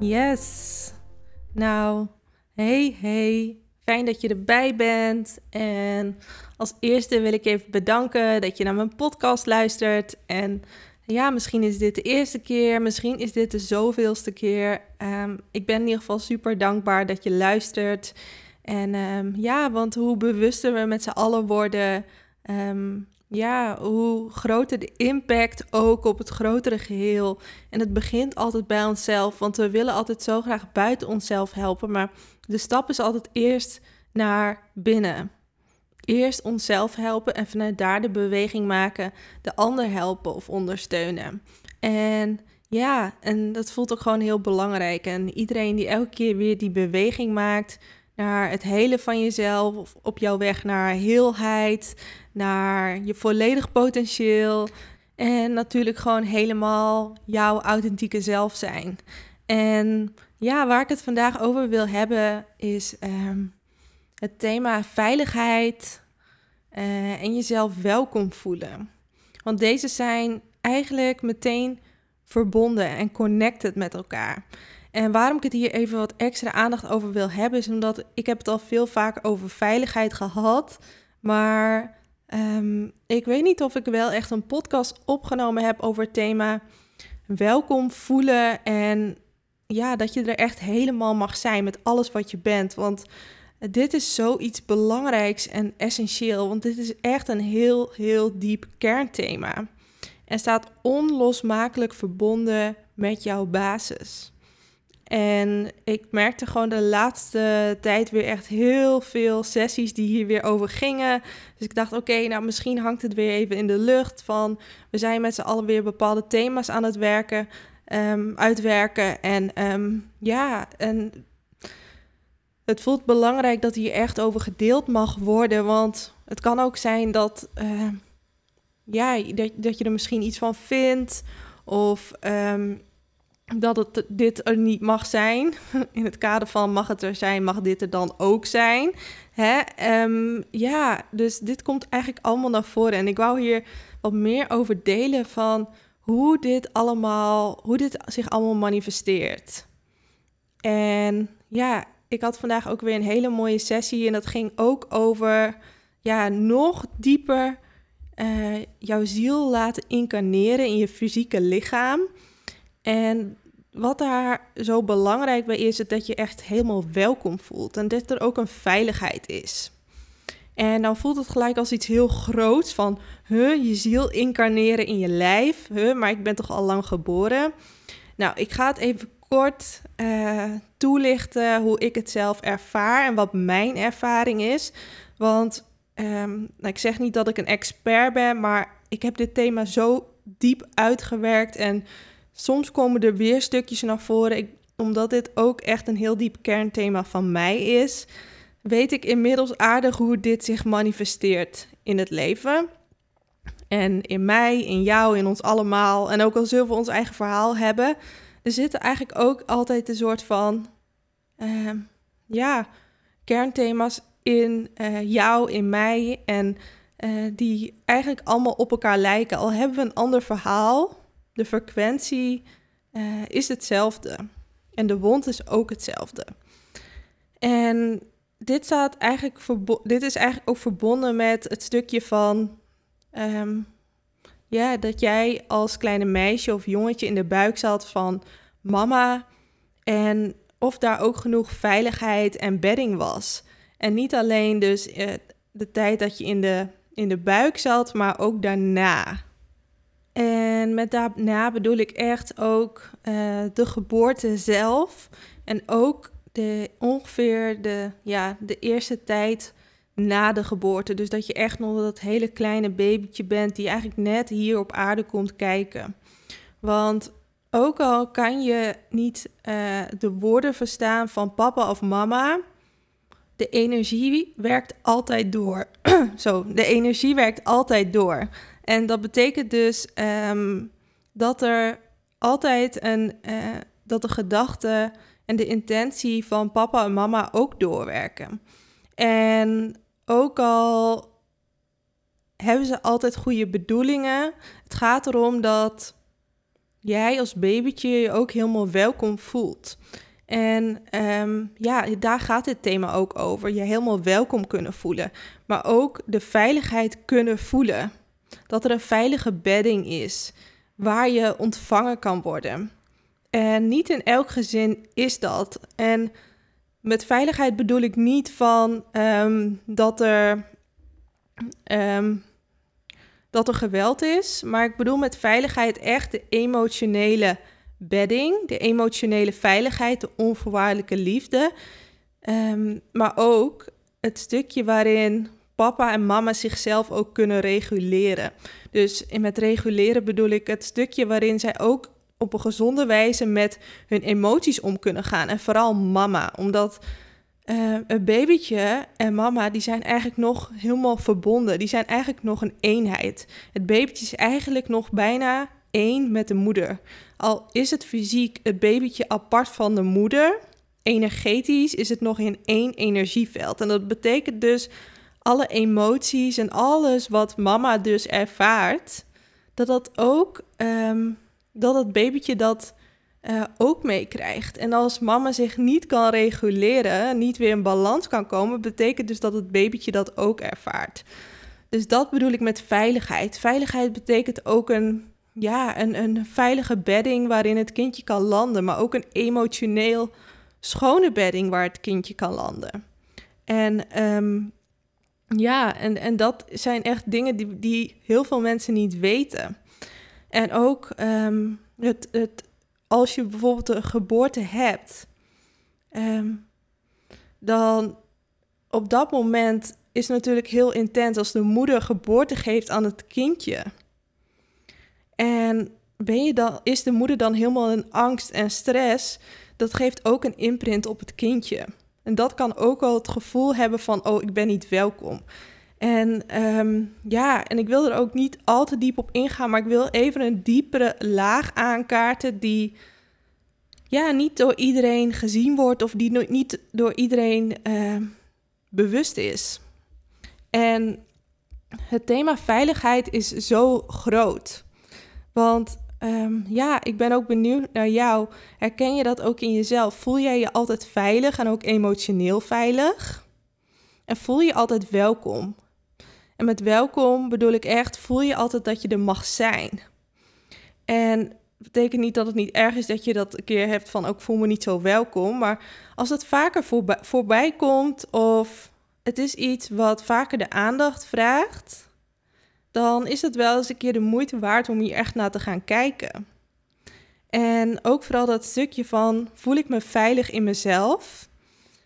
Yes. Nou, hey, hey. Fijn dat je erbij bent. En als eerste wil ik even bedanken dat je naar mijn podcast luistert. En ja, misschien is dit de eerste keer, misschien is dit de zoveelste keer. Ehm, ik ben in ieder geval super dankbaar dat je luistert. En ehm, ja, want hoe bewuster we met z'n allen worden, ehm, ja, hoe groter de impact ook op het grotere geheel. En het begint altijd bij onszelf, want we willen altijd zo graag buiten onszelf helpen. Maar de stap is altijd eerst naar binnen. Eerst onszelf helpen en vanuit daar de beweging maken, de ander helpen of ondersteunen. En ja, en dat voelt ook gewoon heel belangrijk. En iedereen die elke keer weer die beweging maakt naar het hele van jezelf, op jouw weg naar heelheid, naar je volledig potentieel. En natuurlijk gewoon helemaal jouw authentieke zelf zijn. En ja, waar ik het vandaag over wil hebben is ehm, het thema veiligheid uh, en jezelf welkom voelen. Want deze zijn eigenlijk meteen verbonden en connected met elkaar. En waarom ik het hier even wat extra aandacht over wil hebben, is omdat ik heb het al veel vaker over veiligheid gehad. Maar um, ik weet niet of ik wel echt een podcast opgenomen heb over het thema welkom voelen. En ja, dat je er echt helemaal mag zijn met alles wat je bent. Want dit is zoiets belangrijks en essentieel. Want dit is echt een heel, heel diep kernthema. En staat onlosmakelijk verbonden met jouw basis. En ik merkte gewoon de laatste tijd weer echt heel veel sessies die hier weer over gingen. Dus ik dacht, oké, nou misschien hangt het weer even in de lucht van we zijn met z'n allen weer bepaalde thema's aan het werken, um, uitwerken. En um, ja, en het voelt belangrijk dat hier echt over gedeeld mag worden. Want het kan ook zijn dat, uh, ja, dat, dat je er misschien iets van vindt. Of dat het dit er niet mag zijn. In het kader van mag het er zijn, mag dit er dan ook zijn. Hè? Um, ja, dus dit komt eigenlijk allemaal naar voren. En ik wou hier wat meer over delen van hoe dit allemaal, hoe dit zich allemaal manifesteert. En ja, ik had vandaag ook weer een hele mooie sessie. En dat ging ook over ja, nog dieper uh, jouw ziel laten incarneren in je fysieke lichaam. En wat daar zo belangrijk bij is, is dat je echt helemaal welkom voelt en dat er ook een veiligheid is. En dan voelt het gelijk als iets heel groots van, huh, je ziel incarneren in je lijf, huh, maar ik ben toch al lang geboren. Nou, ik ga het even kort uh, toelichten hoe ik het zelf ervaar en wat mijn ervaring is. Want um, nou, ik zeg niet dat ik een expert ben, maar ik heb dit thema zo diep uitgewerkt en Soms komen er weer stukjes naar voren. Ik, omdat dit ook echt een heel diep kernthema van mij is, weet ik inmiddels aardig hoe dit zich manifesteert in het leven. En in mij, in jou, in ons allemaal. En ook al zullen we ons eigen verhaal hebben, er zitten eigenlijk ook altijd een soort van, uh, ja, kernthema's in uh, jou, in mij. En uh, die eigenlijk allemaal op elkaar lijken. Al hebben we een ander verhaal, de frequentie uh, is hetzelfde. En de wond is ook hetzelfde. En dit, staat eigenlijk dit is eigenlijk ook verbonden met het stukje van. Um, ja, dat jij als kleine meisje of jongetje in de buik zat van mama. En of daar ook genoeg veiligheid en bedding was. En niet alleen dus uh, de tijd dat je in de, in de buik zat, maar ook daarna. En met daarna bedoel ik echt ook uh, de geboorte zelf. En ook de, ongeveer de, ja, de eerste tijd na de geboorte. Dus dat je echt nog dat hele kleine babytje bent die eigenlijk net hier op aarde komt kijken. Want ook al kan je niet uh, de woorden verstaan van papa of mama, de energie werkt altijd door. Zo, de energie werkt altijd door. En dat betekent dus um, dat er altijd een, uh, dat de gedachte en de intentie van papa en mama ook doorwerken. En ook al hebben ze altijd goede bedoelingen, het gaat erom dat jij als babytje je ook helemaal welkom voelt. En um, ja, daar gaat dit thema ook over. Je helemaal welkom kunnen voelen. Maar ook de veiligheid kunnen voelen. Dat er een veilige bedding is waar je ontvangen kan worden. En niet in elk gezin is dat. En met veiligheid bedoel ik niet van um, dat er. Um, dat er geweld is, maar ik bedoel met veiligheid echt de emotionele bedding, de emotionele veiligheid, de onvoorwaardelijke liefde. Um, maar ook het stukje waarin papa en mama zichzelf ook kunnen reguleren. Dus met reguleren bedoel ik het stukje waarin zij ook op een gezonde wijze met hun emoties om kunnen gaan. En vooral mama, omdat uh, een babytje en mama, die zijn eigenlijk nog helemaal verbonden. Die zijn eigenlijk nog een eenheid. Het babytje is eigenlijk nog bijna één met de moeder. Al is het fysiek het babytje apart van de moeder, energetisch is het nog in één energieveld. En dat betekent dus alle emoties en alles wat mama dus ervaart, dat dat ook, um, dat het babytje dat uh, ook meekrijgt. En als mama zich niet kan reguleren, niet weer in balans kan komen, betekent dus dat het babytje dat ook ervaart. Dus dat bedoel ik met veiligheid. Veiligheid betekent ook een, ja, een, een veilige bedding waarin het kindje kan landen, maar ook een emotioneel schone bedding waar het kindje kan landen. En um, ja, en, en dat zijn echt dingen die, die heel veel mensen niet weten. En ook um, het, het als je bijvoorbeeld een geboorte hebt, um, dan op dat moment is natuurlijk heel intens als de moeder geboorte geeft aan het kindje. En ben je dan, is de moeder dan helemaal in angst en stress? Dat geeft ook een imprint op het kindje. En dat kan ook al het gevoel hebben van, oh, ik ben niet welkom. En um, ja, en ik wil er ook niet al te diep op ingaan, maar ik wil even een diepere laag aankaarten die ja, niet door iedereen gezien wordt of die niet door iedereen uh, bewust is. En het thema veiligheid is zo groot. Want um, ja, ik ben ook benieuwd naar jou. Herken je dat ook in jezelf? Voel jij je altijd veilig en ook emotioneel veilig? En voel je altijd welkom? En met welkom bedoel ik echt, voel je altijd dat je er mag zijn. En betekent niet dat het niet erg is dat je dat een keer hebt van ook voel me niet zo welkom. Maar als het vaker voorbij komt of het is iets wat vaker de aandacht vraagt, dan is het wel eens een keer de moeite waard om hier echt naar te gaan kijken. En ook vooral dat stukje van voel ik me veilig in mezelf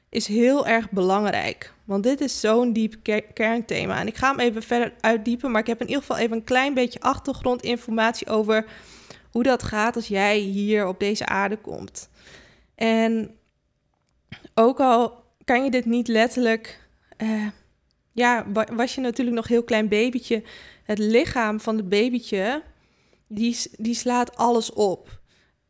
is heel erg belangrijk. Want dit is zo'n diep kernthema. En ik ga hem even verder uitdiepen, maar ik heb in ieder geval even een klein beetje achtergrondinformatie over hoe dat gaat als jij hier op deze aarde komt. En ook al kan je dit niet letterlijk, uh, ja, was je natuurlijk nog heel klein babytje, het lichaam van het babytje, die, die slaat alles op.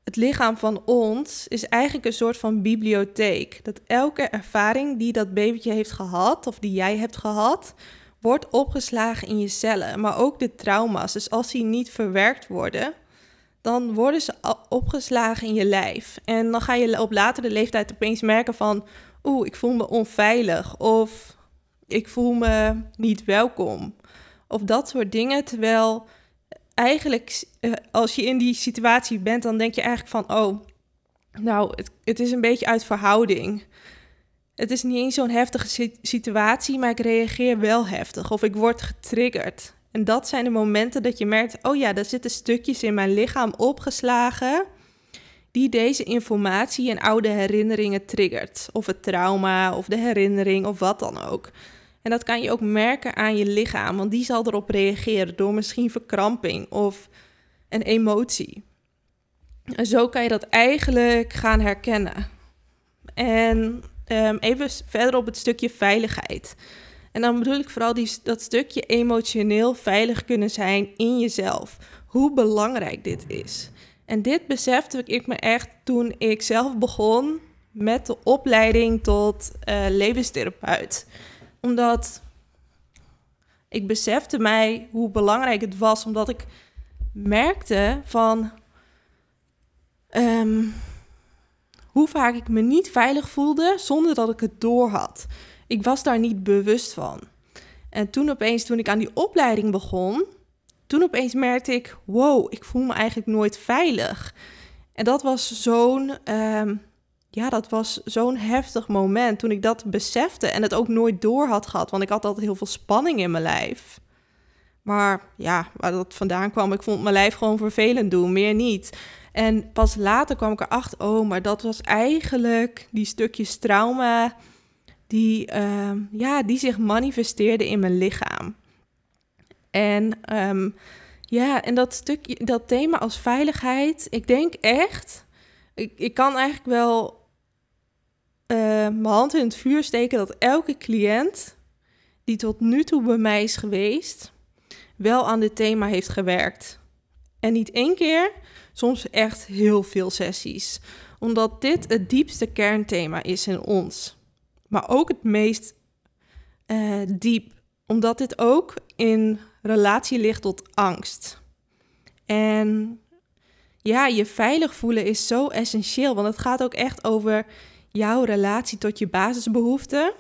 Het lichaam van ons is eigenlijk een soort van bibliotheek. Dat elke ervaring die dat babytje heeft gehad, of die jij hebt gehad, wordt opgeslagen in je cellen. Maar ook de trauma's. Dus als die niet verwerkt worden, dan worden ze opgeslagen in je lijf. En dan ga je op latere leeftijd opeens merken van... oeh, ik voel me onveilig of ik voel me niet welkom. Of dat soort dingen, terwijl eigenlijk eh, als je in die situatie bent... dan denk je eigenlijk van, oh, nou, het, het is een beetje uit verhouding... Het is niet eens zo'n heftige situatie, maar ik reageer wel heftig of ik word getriggerd. En dat zijn de momenten dat je merkt: oh ja, daar zitten stukjes in mijn lichaam opgeslagen. Die deze informatie en oude herinneringen triggert. Of het trauma, of de herinnering, of wat dan ook. En dat kan je ook merken aan je lichaam, want die zal erop reageren door misschien verkramping of een emotie. En zo kan je dat eigenlijk gaan herkennen. En um, even verder op het stukje veiligheid. En dan bedoel ik vooral die, dat stukje emotioneel veilig kunnen zijn in jezelf. Hoe belangrijk dit is. En dit besefte ik me echt toen ik zelf begon met de opleiding tot uh, levenstherapeut. Omdat ik besefte mij hoe belangrijk het was, omdat ik merkte van um, hoe vaak ik me niet veilig voelde zonder dat ik het door had. Ik was daar niet bewust van. En toen opeens, toen ik aan die opleiding begon, toen opeens merkte ik: wow, ik voel me eigenlijk nooit veilig. En dat was zo'n, um, ja, dat was zo'n heftig moment toen ik dat besefte en het ook nooit door had gehad, want ik had altijd heel veel spanning in mijn lijf. Maar ja, waar dat vandaan kwam, ik vond mijn lijf gewoon vervelend doen, meer niet. En pas later kwam ik erachter, oh, maar dat was eigenlijk die stukjes trauma die, uh, ja, die zich manifesteerde in mijn lichaam. En um, ja, en dat stukje, dat thema als veiligheid, ik denk echt, ik, ik kan eigenlijk wel uh, mijn hand in het vuur steken dat elke cliënt die tot nu toe bij mij is geweest, wel aan dit thema heeft gewerkt. En niet één keer, soms echt heel veel sessies. Omdat dit het diepste kernthema is in ons. Maar ook het meest uh, diep. Omdat dit ook in relatie ligt tot angst. En ja, je veilig voelen is zo essentieel. Want het gaat ook echt over jouw relatie tot je basisbehoeften.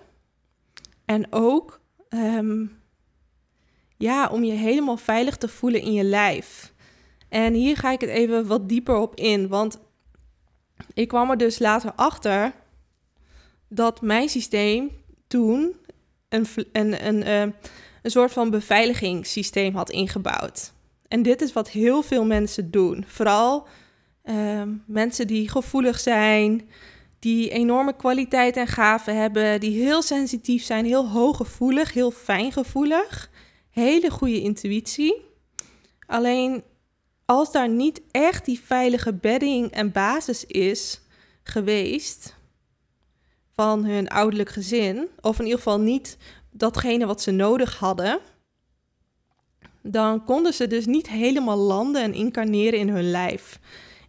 En ook um, ja, om je helemaal veilig te voelen in je lijf. En hier ga ik het even wat dieper op in. Want ik kwam er dus later achter dat mijn systeem toen een, een, een, uh, een soort van beveiligingssysteem had ingebouwd. En dit is wat heel veel mensen doen. Vooral uh, mensen die gevoelig zijn, die enorme kwaliteit en gaven hebben, die heel sensitief zijn, heel hooggevoelig, heel fijngevoelig hele goede intuïtie. Alleen als daar niet echt die veilige bedding en basis is geweest van hun ouderlijk gezin, of in ieder geval niet datgene wat ze nodig hadden, dan konden ze dus niet helemaal landen en incarneren in hun lijf.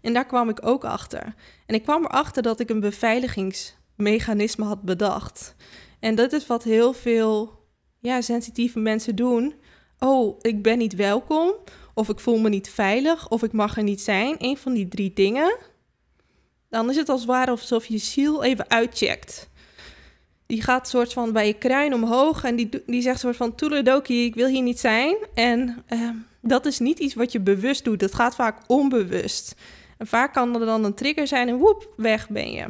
En daar kwam ik ook achter. En ik kwam erachter dat ik een beveiligingsmechanisme had bedacht. En dat is wat heel veel ja, sensitieve mensen doen. Oh, ik ben niet welkom, of ik voel me niet veilig, of ik mag er niet zijn. Een van die drie dingen. Dan is het als ware alsof je ziel even uitcheckt. Die gaat soort van bij je kruin omhoog en die, die zegt soort van toeledoki, ik wil hier niet zijn. En uh, dat is niet iets wat je bewust doet. Dat gaat vaak onbewust. En vaak kan er dan een trigger zijn en woep, weg ben je.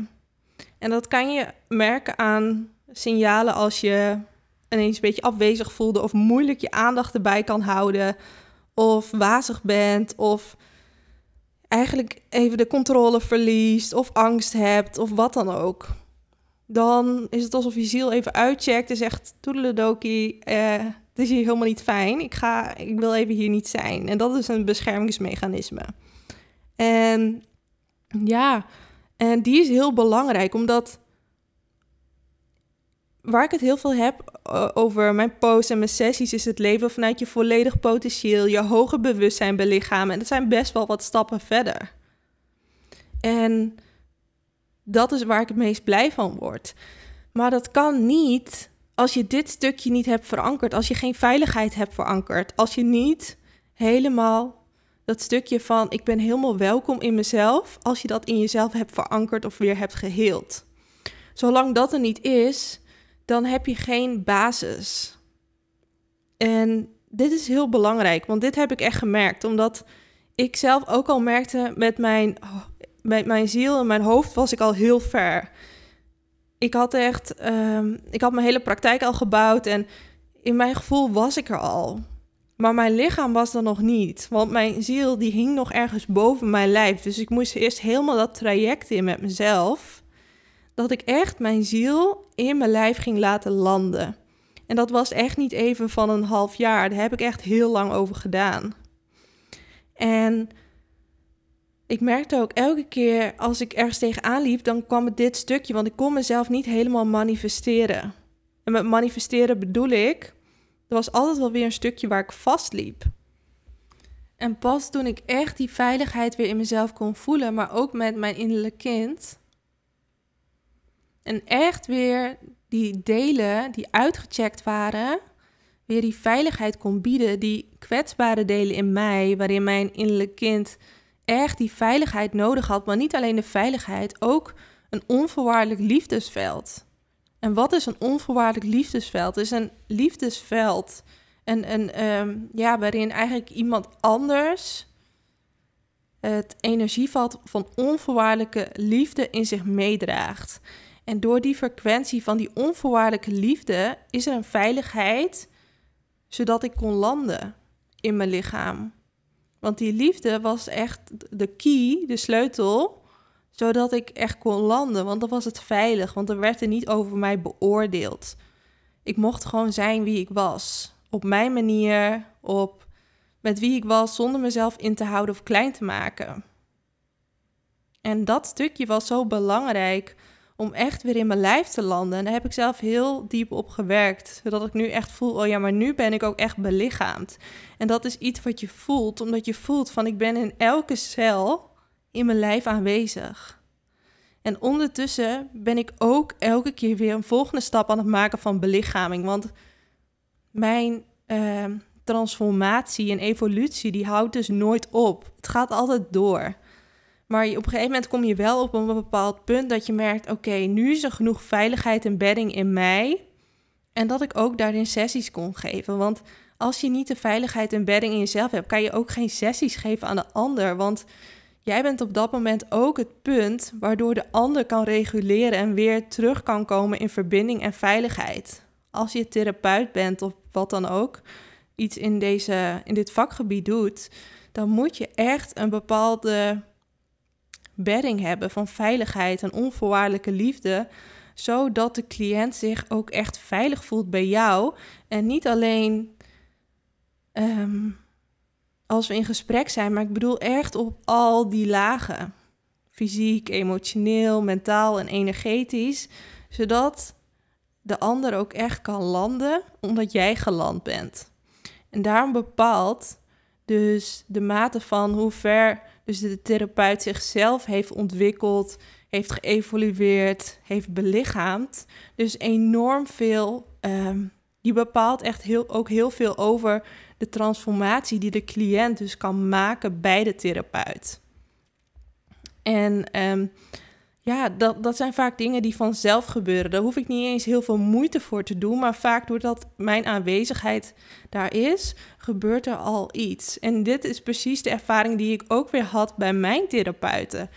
En dat kan je merken aan signalen als je ineens een beetje afwezig voelde of moeilijk je aandacht erbij kan houden of wazig bent of eigenlijk even de controle verliest of angst hebt of wat dan ook. Dan is het alsof je ziel even uitcheckt en zegt: Toedeledoki, eh, het is hier helemaal niet fijn. Ik, ga, ik wil even hier niet zijn. En dat is een beschermingsmechanisme. En ja, en die is heel belangrijk, omdat waar ik het heel veel heb uh, over mijn posts en mijn sessies, is het leven vanuit je volledig potentieel, je hoger bewustzijn belichamen. En dat zijn best wel wat stappen verder. En dat is waar ik het meest blij van word. Maar dat kan niet als je dit stukje niet hebt verankerd, als je geen veiligheid hebt verankerd, als je niet helemaal dat stukje van ik ben helemaal welkom in mezelf, als je dat in jezelf hebt verankerd of weer hebt geheeld. Zolang dat er niet is, dan heb je geen basis. En dit is heel belangrijk, want dit heb ik echt gemerkt, omdat ik zelf ook al merkte met mijn, met mijn ziel en mijn hoofd was ik al heel ver. Ik had echt, um, ik had mijn hele praktijk al gebouwd en in mijn gevoel was ik er al. Maar mijn lichaam was er nog niet, want mijn ziel die hing nog ergens boven mijn lijf. Dus ik moest eerst helemaal dat traject in met mezelf dat ik echt mijn ziel in mijn lijf ging laten landen. En dat was echt niet even van een half jaar. Daar heb ik echt heel lang over gedaan. En ik merkte ook elke keer als ik ergens tegenaan liep, dan kwam het dit stukje, want ik kon mezelf niet helemaal manifesteren. En met manifesteren bedoel ik, er was altijd wel weer een stukje waar ik vastliep. En pas toen ik echt die veiligheid weer in mezelf kon voelen, maar ook met mijn innerlijk kind. En echt weer die delen die uitgecheckt waren, weer die veiligheid kon bieden, die kwetsbare delen in mij, waarin mijn innerlijk kind echt die veiligheid nodig had, maar niet alleen de veiligheid, ook een onvoorwaardelijk liefdesveld. En wat is een onvoorwaardelijk liefdesveld? Het is een liefdesveld en, en ehm, ja, waarin eigenlijk iemand anders het energieveld van onvoorwaardelijke liefde in zich meedraagt. En door die frequentie van die onvoorwaardelijke liefde is er een veiligheid zodat ik kon landen in mijn lichaam. Want die liefde was echt de key, de sleutel, zodat ik echt kon landen. Want dan was het veilig, want er werd er niet over mij beoordeeld. Ik mocht gewoon zijn wie ik was. Op mijn manier, op met wie ik was, zonder mezelf in te houden of klein te maken. En dat stukje was zo belangrijk om echt weer in mijn lijf te landen. En daar heb ik zelf heel diep op gewerkt. Zodat ik nu echt voel, oh ja, maar nu ben ik ook echt belichaamd. En dat is iets wat je voelt, omdat je voelt van ik ben in elke cel in mijn lijf aanwezig. En ondertussen ben ik ook elke keer weer een volgende stap aan het maken van belichaming. Want mijn uh, transformatie en evolutie, die houdt dus nooit op. Het gaat altijd door. Maar op een gegeven moment kom je wel op een bepaald punt dat je merkt: oké, nu is er genoeg veiligheid en bedding in mij. En dat ik ook daarin sessies kon geven. Want als je niet de veiligheid en bedding in jezelf hebt, kan je ook geen sessies geven aan de ander. Want jij bent op dat moment ook het punt waardoor de ander kan reguleren en weer terug kan komen in verbinding en veiligheid. Als je therapeut bent of wat dan ook, iets in, deze, in dit vakgebied doet, dan moet je echt een bepaalde bedding hebben van veiligheid en onvoorwaardelijke liefde, zodat de cliënt zich ook echt veilig voelt bij jou en niet alleen ehm, als we in gesprek zijn, maar ik bedoel echt op al die lagen. Fysiek, emotioneel, mentaal en energetisch, zodat de ander ook echt kan landen omdat jij geland bent. En daarom bepaalt dus de mate van hoe ver dus de therapeut zichzelf heeft ontwikkeld, heeft geëvolueerd, heeft belichaamd. Dus enorm veel. Um, die bepaalt echt heel, ook heel veel over de transformatie die de cliënt dus kan maken bij de therapeut. En um, ja, dat, dat zijn vaak dingen die vanzelf gebeuren. Daar hoef ik niet eens heel veel moeite voor te doen. Maar vaak doordat mijn aanwezigheid daar is, gebeurt er al iets. En dit is precies de ervaring die ik ook weer had bij mijn therapeuten.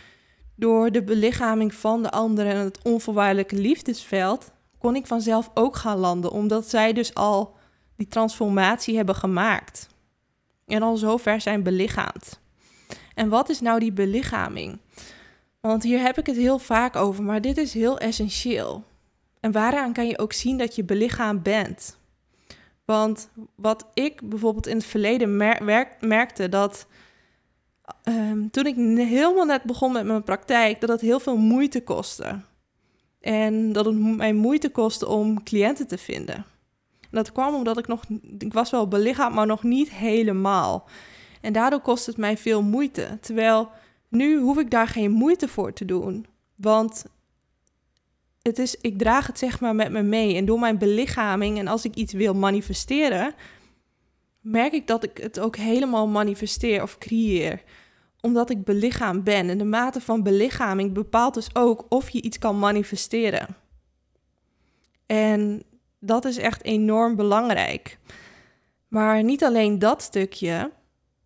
Door de belichaming van de ander en het onvoorwaardelijke liefdesveld kon ik vanzelf ook gaan landen. Omdat zij dus al die transformatie hebben gemaakt. En al zover zijn belichaamd. En wat is nou die belichaming? Want hier heb ik het heel vaak over, maar dit is heel essentieel. En waaraan kan je ook zien dat je belichaamd bent? Want wat ik bijvoorbeeld in het verleden merkte, dat um, toen ik helemaal net begon met mijn praktijk, dat het heel veel moeite kostte. En dat het mij moeite kostte om cliënten te vinden. En dat kwam omdat ik nog, ik was wel belichaamd, maar nog niet helemaal. En daardoor kostte het mij veel moeite. Terwijl nu hoef ik daar geen moeite voor te doen. Want het is, ik draag het zeg maar met me mee. En door mijn belichaming en als ik iets wil manifesteren, merk ik dat ik het ook helemaal manifesteer of creëer. Omdat ik belichaamd ben. En de mate van belichaming bepaalt dus ook of je iets kan manifesteren. En dat is echt enorm belangrijk. Maar niet alleen dat stukje.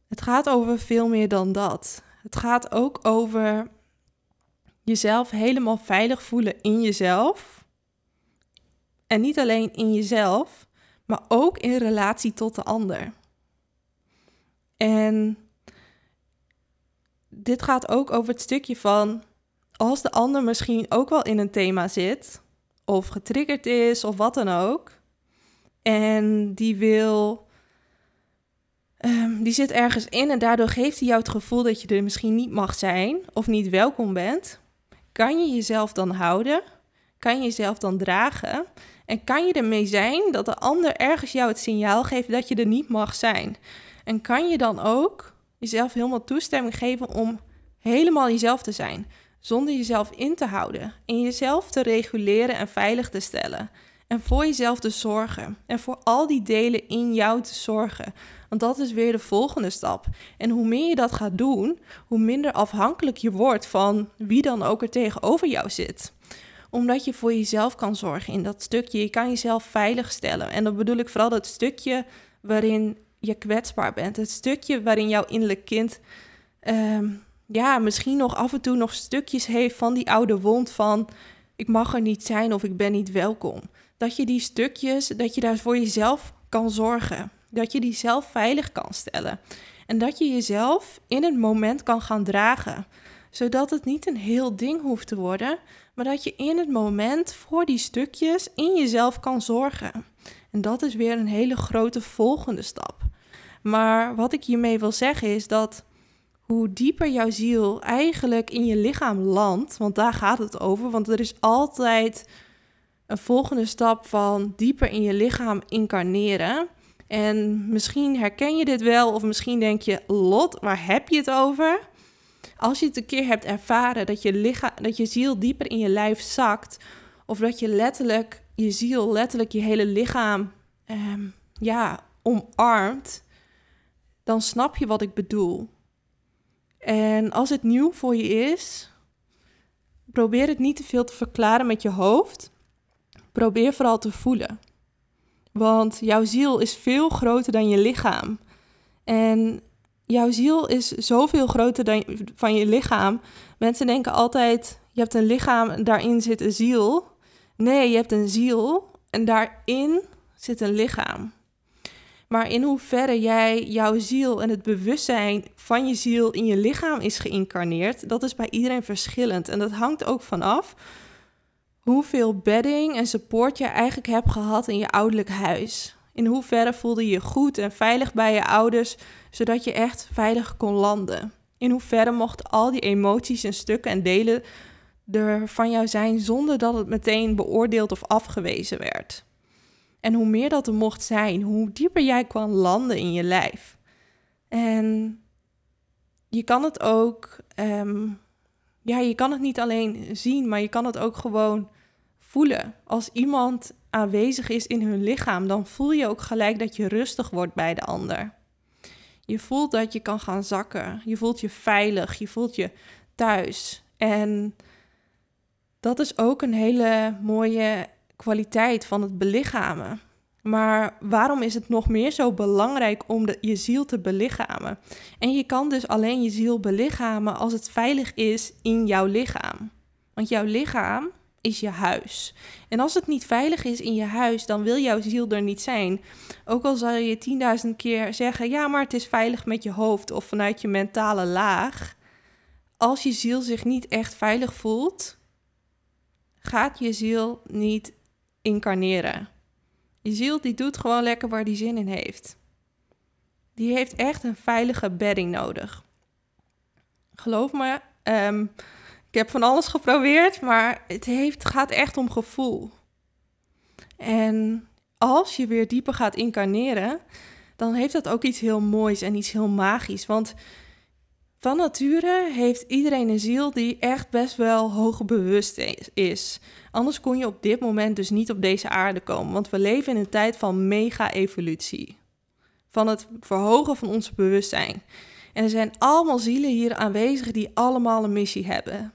Het gaat over veel meer dan dat. Het gaat ook over jezelf helemaal veilig voelen in jezelf. En niet alleen in jezelf, maar ook in relatie tot de ander. En dit gaat ook over het stukje van als de ander misschien ook wel in een thema zit, of getriggerd is, of wat dan ook, en die wil Ehm, die zit ergens in en daardoor geeft hij jou het gevoel dat je er misschien niet mag zijn of niet welkom bent. Kan je jezelf dan houden? Kan je jezelf dan dragen? En kan je ermee zijn dat de ander ergens jou het signaal geeft dat je er niet mag zijn? En kan je dan ook jezelf helemaal toestemming geven om helemaal jezelf te zijn, zonder jezelf in te houden en jezelf te reguleren en veilig te stellen? En voor jezelf te zorgen. En voor al die delen in jou te zorgen. Want dat is weer de volgende stap. En hoe meer je dat gaat doen, hoe minder afhankelijk je wordt van wie dan ook er tegenover jou zit omdat je voor jezelf kan zorgen in dat stukje. Je kan jezelf veilig stellen. En dan bedoel ik vooral dat stukje waarin je kwetsbaar bent. Het stukje waarin jouw innerlijk kind ehm, ja, misschien nog af en toe nog stukjes heeft van die oude wond van ik mag er niet zijn of ik ben niet welkom. Dat je die stukjes, dat je daar voor jezelf kan zorgen. Dat je die zelf veilig kan stellen. En dat je jezelf in het moment kan gaan dragen. Zodat het niet een heel ding hoeft te worden, maar dat je in het moment voor die stukjes in jezelf kan zorgen. En dat is weer een hele grote volgende stap. Maar wat ik hiermee wil zeggen is dat hoe dieper jouw ziel eigenlijk in je lichaam landt, want daar gaat het over, want er is altijd een volgende stap van dieper in je lichaam incarneren. En misschien herken je dit wel, of misschien denk je, Lot, waar heb je het over? Als je het een keer hebt ervaren dat je, lichaam, dat je ziel dieper in je lijf zakt, of dat je letterlijk je ziel, letterlijk je hele lichaam, ehm, ja, omarmt, dan snap je wat ik bedoel. En als het nieuw voor je is, probeer het niet te veel te verklaren met je hoofd. Probeer vooral te voelen. Want jouw ziel is veel groter dan je lichaam. En jouw ziel is zoveel groter dan van je lichaam. Mensen denken altijd: je hebt een lichaam daarin zit een ziel. Nee, je hebt een ziel en daarin zit een lichaam. Maar in hoeverre jij jouw ziel en het bewustzijn van je ziel in je lichaam is geïncarneerd, dat is bij iedereen verschillend. En dat hangt ook vanaf hoeveel bedding en support je eigenlijk hebt gehad in je ouderlijk huis. In hoeverre voelde je je goed en veilig bij je ouders, zodat je echt veilig kon landen. In hoeverre mochten al die emoties en stukken en delen er van jou zijn zonder dat het meteen beoordeeld of afgewezen werd. En hoe meer dat er mocht zijn, hoe dieper jij kan landen in je lijf. En je kan het ook, ehm, ja, je kan het niet alleen zien, maar je kan het ook gewoon voelen. Als iemand aanwezig is in hun lichaam, dan voel je ook gelijk dat je rustig wordt bij de ander. Je voelt dat je kan gaan zakken. Je voelt je veilig. Je voelt je thuis. En dat is ook een hele mooie kwaliteit van het belichamen. Maar waarom is het nog meer zo belangrijk om de, je ziel te belichamen? En je kan dus alleen je ziel belichamen als het veilig is in jouw lichaam. Want jouw lichaam is je huis. En als het niet veilig is in je huis, dan wil jouw ziel er niet zijn. Ook al zal je tienduizend keer zeggen: ja, maar het is veilig met je hoofd of vanuit je mentale laag. Als je ziel zich niet echt veilig voelt, gaat je ziel niet incarneren. Je ziel die doet gewoon lekker waar die zin in heeft. Die heeft echt een veilige bedding nodig. Geloof me, um, ik heb van alles geprobeerd, maar het heeft, gaat echt om gevoel. En als je weer dieper gaat incarneren, dan heeft dat ook iets heel moois en iets heel magisch. Want van nature heeft iedereen een ziel die echt best wel hoog bewust is. Anders kon je op dit moment dus niet op deze aarde komen. Want we leven in een tijd van mega-evolutie. Van het verhogen van ons bewustzijn. En er zijn allemaal zielen hier aanwezig die allemaal een missie hebben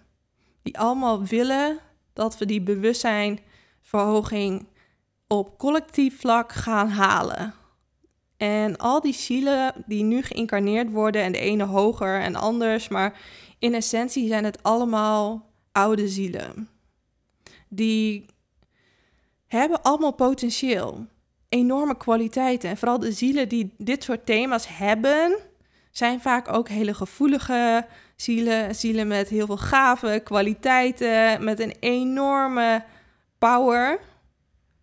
die allemaal willen dat we die bewustzijnverhoging op collectief vlak gaan halen. En al die zielen die nu geïncarneerd worden, en de ene hoger en anders, maar in essentie zijn het allemaal oude zielen. Die hebben allemaal potentieel, enorme kwaliteiten. En vooral de zielen die dit soort thema's hebben, zijn vaak ook hele gevoelige zielen. Zielen met heel veel gaven, kwaliteiten, met een enorme power.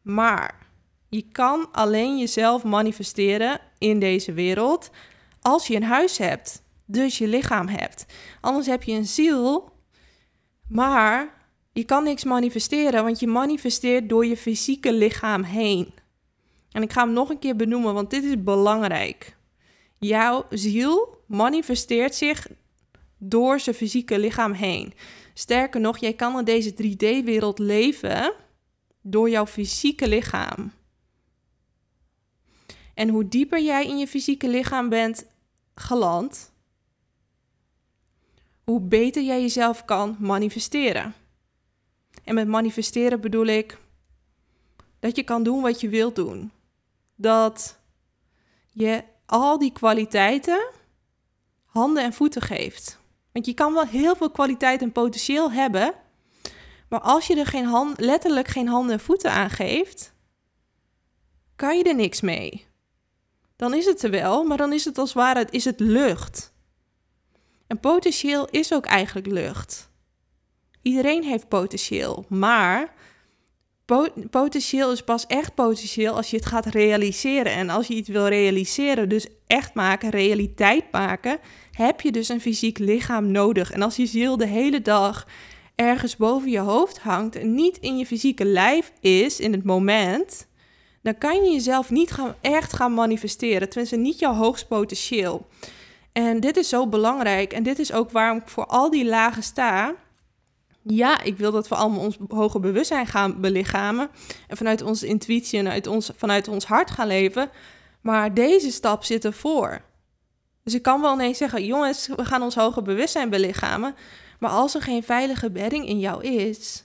Maar je kan alleen jezelf manifesteren in deze wereld als je een huis hebt, dus je lichaam hebt. Anders heb je een ziel, maar je kan niks manifesteren, want je manifesteert door je fysieke lichaam heen. En ik ga hem nog een keer benoemen, want dit is belangrijk. Jouw ziel manifesteert zich door zijn fysieke lichaam heen. Sterker nog, jij kan in deze 3D-wereld leven door jouw fysieke lichaam. En hoe dieper jij in je fysieke lichaam bent geland, hoe beter jij jezelf kan manifesteren. En met manifesteren bedoel ik dat je kan doen wat je wilt doen. Dat je al die kwaliteiten handen en voeten geeft. Want je kan wel heel veel kwaliteit en potentieel hebben, maar als je er geen hand, letterlijk geen handen en voeten aan geeft, kan je er niks mee. Dan is het er wel, maar dan is het als ware is het lucht. En potentieel is ook eigenlijk lucht. Iedereen heeft potentieel, maar potentieel is pas echt potentieel als je het gaat realiseren. En als je iets wil realiseren, dus echt maken, realiteit maken, heb je dus een fysiek lichaam nodig. En als je ziel de hele dag ergens boven je hoofd hangt en niet in je fysieke lijf is in het moment, dan kan je jezelf niet gaan, echt gaan manifesteren. Tenminste, niet jouw hoogst potentieel. En dit is zo belangrijk. En dit is ook waarom ik voor al die lagen sta. Ja, ik wil dat we allemaal ons hoger bewustzijn gaan belichamen. En vanuit onze intuïtie en uit ons, vanuit ons hart gaan leven. Maar deze stap zit ervoor. Dus ik kan wel ineens zeggen, jongens, we gaan ons hoger bewustzijn belichamen. Maar als er geen veilige bedding in jou is,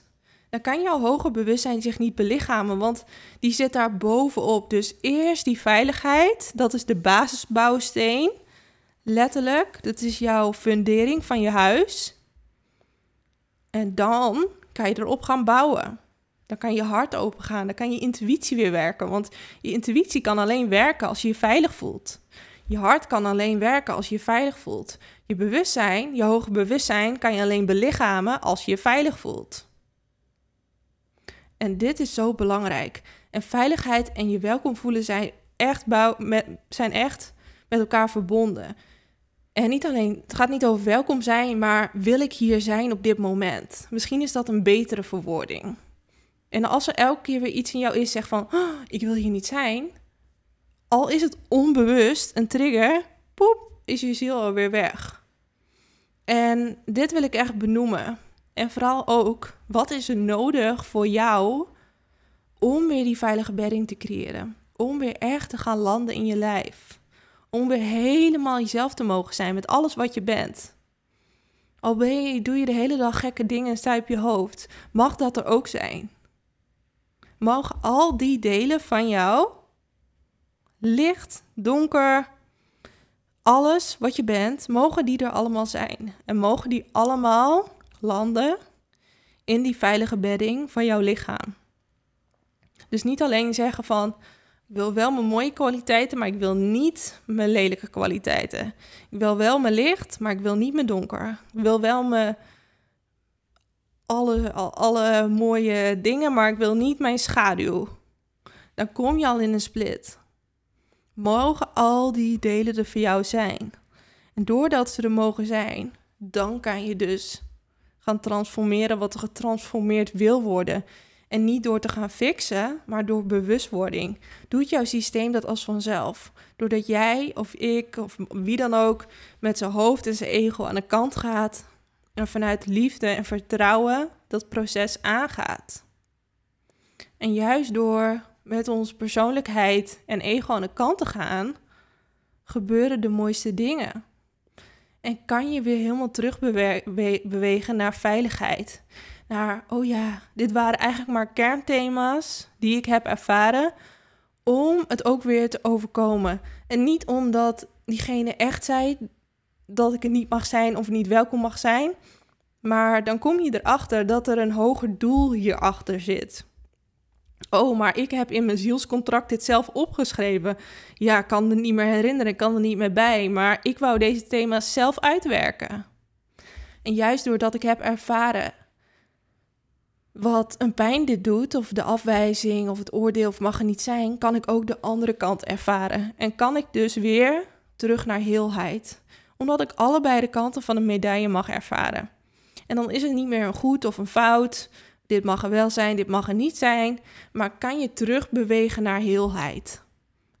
dan kan jouw hoger bewustzijn zich niet belichamen, want die zit daar bovenop. Dus eerst die veiligheid, dat is de basisbouwsteen. Letterlijk, dat is jouw fundering van je huis. En dan kan je erop gaan bouwen. Dan kan je hart open gaan, dan kan je intuïtie weer werken. Want je intuïtie kan alleen werken als je je veilig voelt. Je hart kan alleen werken als je je veilig voelt. Je bewustzijn, je hoger bewustzijn, kan je alleen belichamen als je je veilig voelt. En dit is zo belangrijk. En veiligheid en je welkom voelen zijn echt, met, zijn echt met elkaar verbonden. En niet alleen, het gaat niet over welkom zijn, maar wil ik hier zijn op dit moment? Misschien is dat een betere verwoording. En als er elke keer weer iets in jou is, zeg van, oh, ik wil hier niet zijn, al is het onbewust een trigger, poep, is je ziel alweer weg. En dit wil ik echt benoemen. En vooral ook, wat is er nodig voor jou om weer die veilige bedding te creëren? Om weer echt te gaan landen in je lijf. Om weer helemaal jezelf te mogen zijn met alles wat je bent. Al ben doe je de hele dag gekke dingen en op je hoofd, mag dat er ook zijn. Mogen al die delen van jou licht, donker, alles wat je bent, mogen die er allemaal zijn. En mogen die allemaal landen in die veilige bedding van jouw lichaam. Dus niet alleen zeggen van, ik wil wel mijn mooie kwaliteiten, maar ik wil niet mijn lelijke kwaliteiten. Ik wil wel mijn licht, maar ik wil niet mijn donker. Ik wil wel mijn alle, alle mooie dingen, maar ik wil niet mijn schaduw. Dan kom je al in een split mogen al die delen er voor jou zijn. En doordat ze er mogen zijn, dan kan je dus gaan transformeren wat er getransformeerd wil worden. En niet door te gaan fixen, maar door bewustwording. Doet jouw systeem dat als vanzelf. Doordat jij of ik of wie dan ook met zijn hoofd en zijn ego aan de kant gaat en vanuit liefde en vertrouwen dat proces aangaat. En juist door met onze persoonlijkheid en ego aan de kant te gaan, gebeuren de mooiste dingen. En kan je weer helemaal terugbewegen naar veiligheid. Naar, oh ja, dit waren eigenlijk maar kernthema's die ik heb ervaren om het ook weer te overkomen. En niet omdat diegene echt zei dat ik het niet mag zijn of niet welkom mag zijn. Maar dan kom je erachter dat er een hoger doel hierachter zit. Oh, maar ik heb in mijn zielscontract dit zelf opgeschreven. Ja, kan het niet meer herinneren, kan er niet meer bij. Maar ik wou deze thema's zelf uitwerken. En juist doordat ik heb ervaren wat een pijn dit doet, of de afwijzing, of het oordeel, of mag er niet zijn, kan ik ook de andere kant ervaren. En kan ik dus weer terug naar heelheid. Omdat ik allebei de kanten van de medaille mag ervaren. En dan is het niet meer een goed of een fout. Dit mag er wel zijn, dit mag er niet zijn. Maar kan je terugbewegen naar heelheid?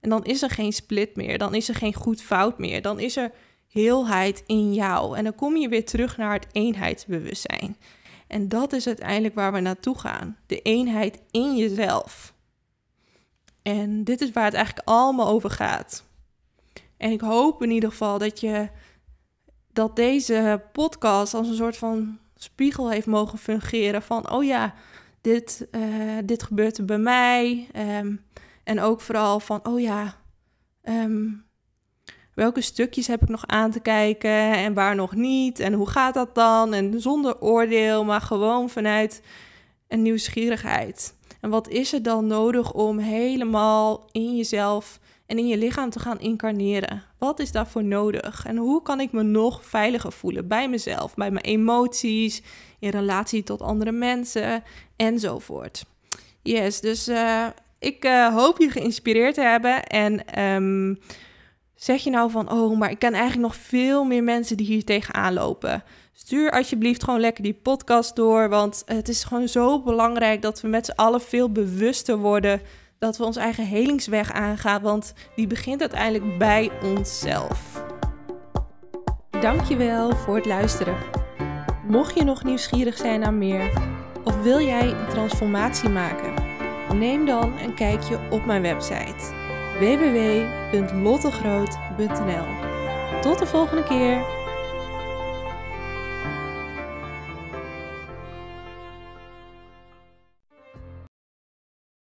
En dan is er geen split meer. Dan is er geen goed-fout meer. Dan is er heelheid in jou. En dan kom je weer terug naar het eenheidsbewustzijn. En dat is uiteindelijk waar we naartoe gaan. De eenheid in jezelf. En dit is waar het eigenlijk allemaal over gaat. En ik hoop in ieder geval dat je dat deze podcast als een soort van spiegel heeft mogen fungeren van oh ja, dit, uh, dit gebeurt er bij mij. Ehm, en ook vooral van oh ja, ehm, welke stukjes heb ik nog aan te kijken en waar nog niet en hoe gaat dat dan? En zonder oordeel, maar gewoon vanuit een nieuwsgierigheid. En wat is er dan nodig om helemaal in jezelf en in je lichaam te gaan incarneren? Wat is daarvoor nodig? En hoe kan ik me nog veiliger voelen bij mezelf, bij mijn emoties, in relatie tot andere mensen enzovoort? Yes, dus uh, ik uh, hoop je geïnspireerd te hebben en um, zeg je nou van, oh, maar ik ken eigenlijk nog veel meer mensen die hier tegenaan lopen. Stuur alsjeblieft gewoon lekker die podcast door, want het is gewoon zo belangrijk dat we met z'n allen veel bewuster worden dat we onze eigen helingsweg aangaan, want die begint uiteindelijk bij onszelf. Dankjewel voor het luisteren. Mocht je nog nieuwsgierig zijn naar meer of wil jij een transformatie maken, neem dan een kijkje op mijn website www.lottegroot.nl. Tot de volgende keer.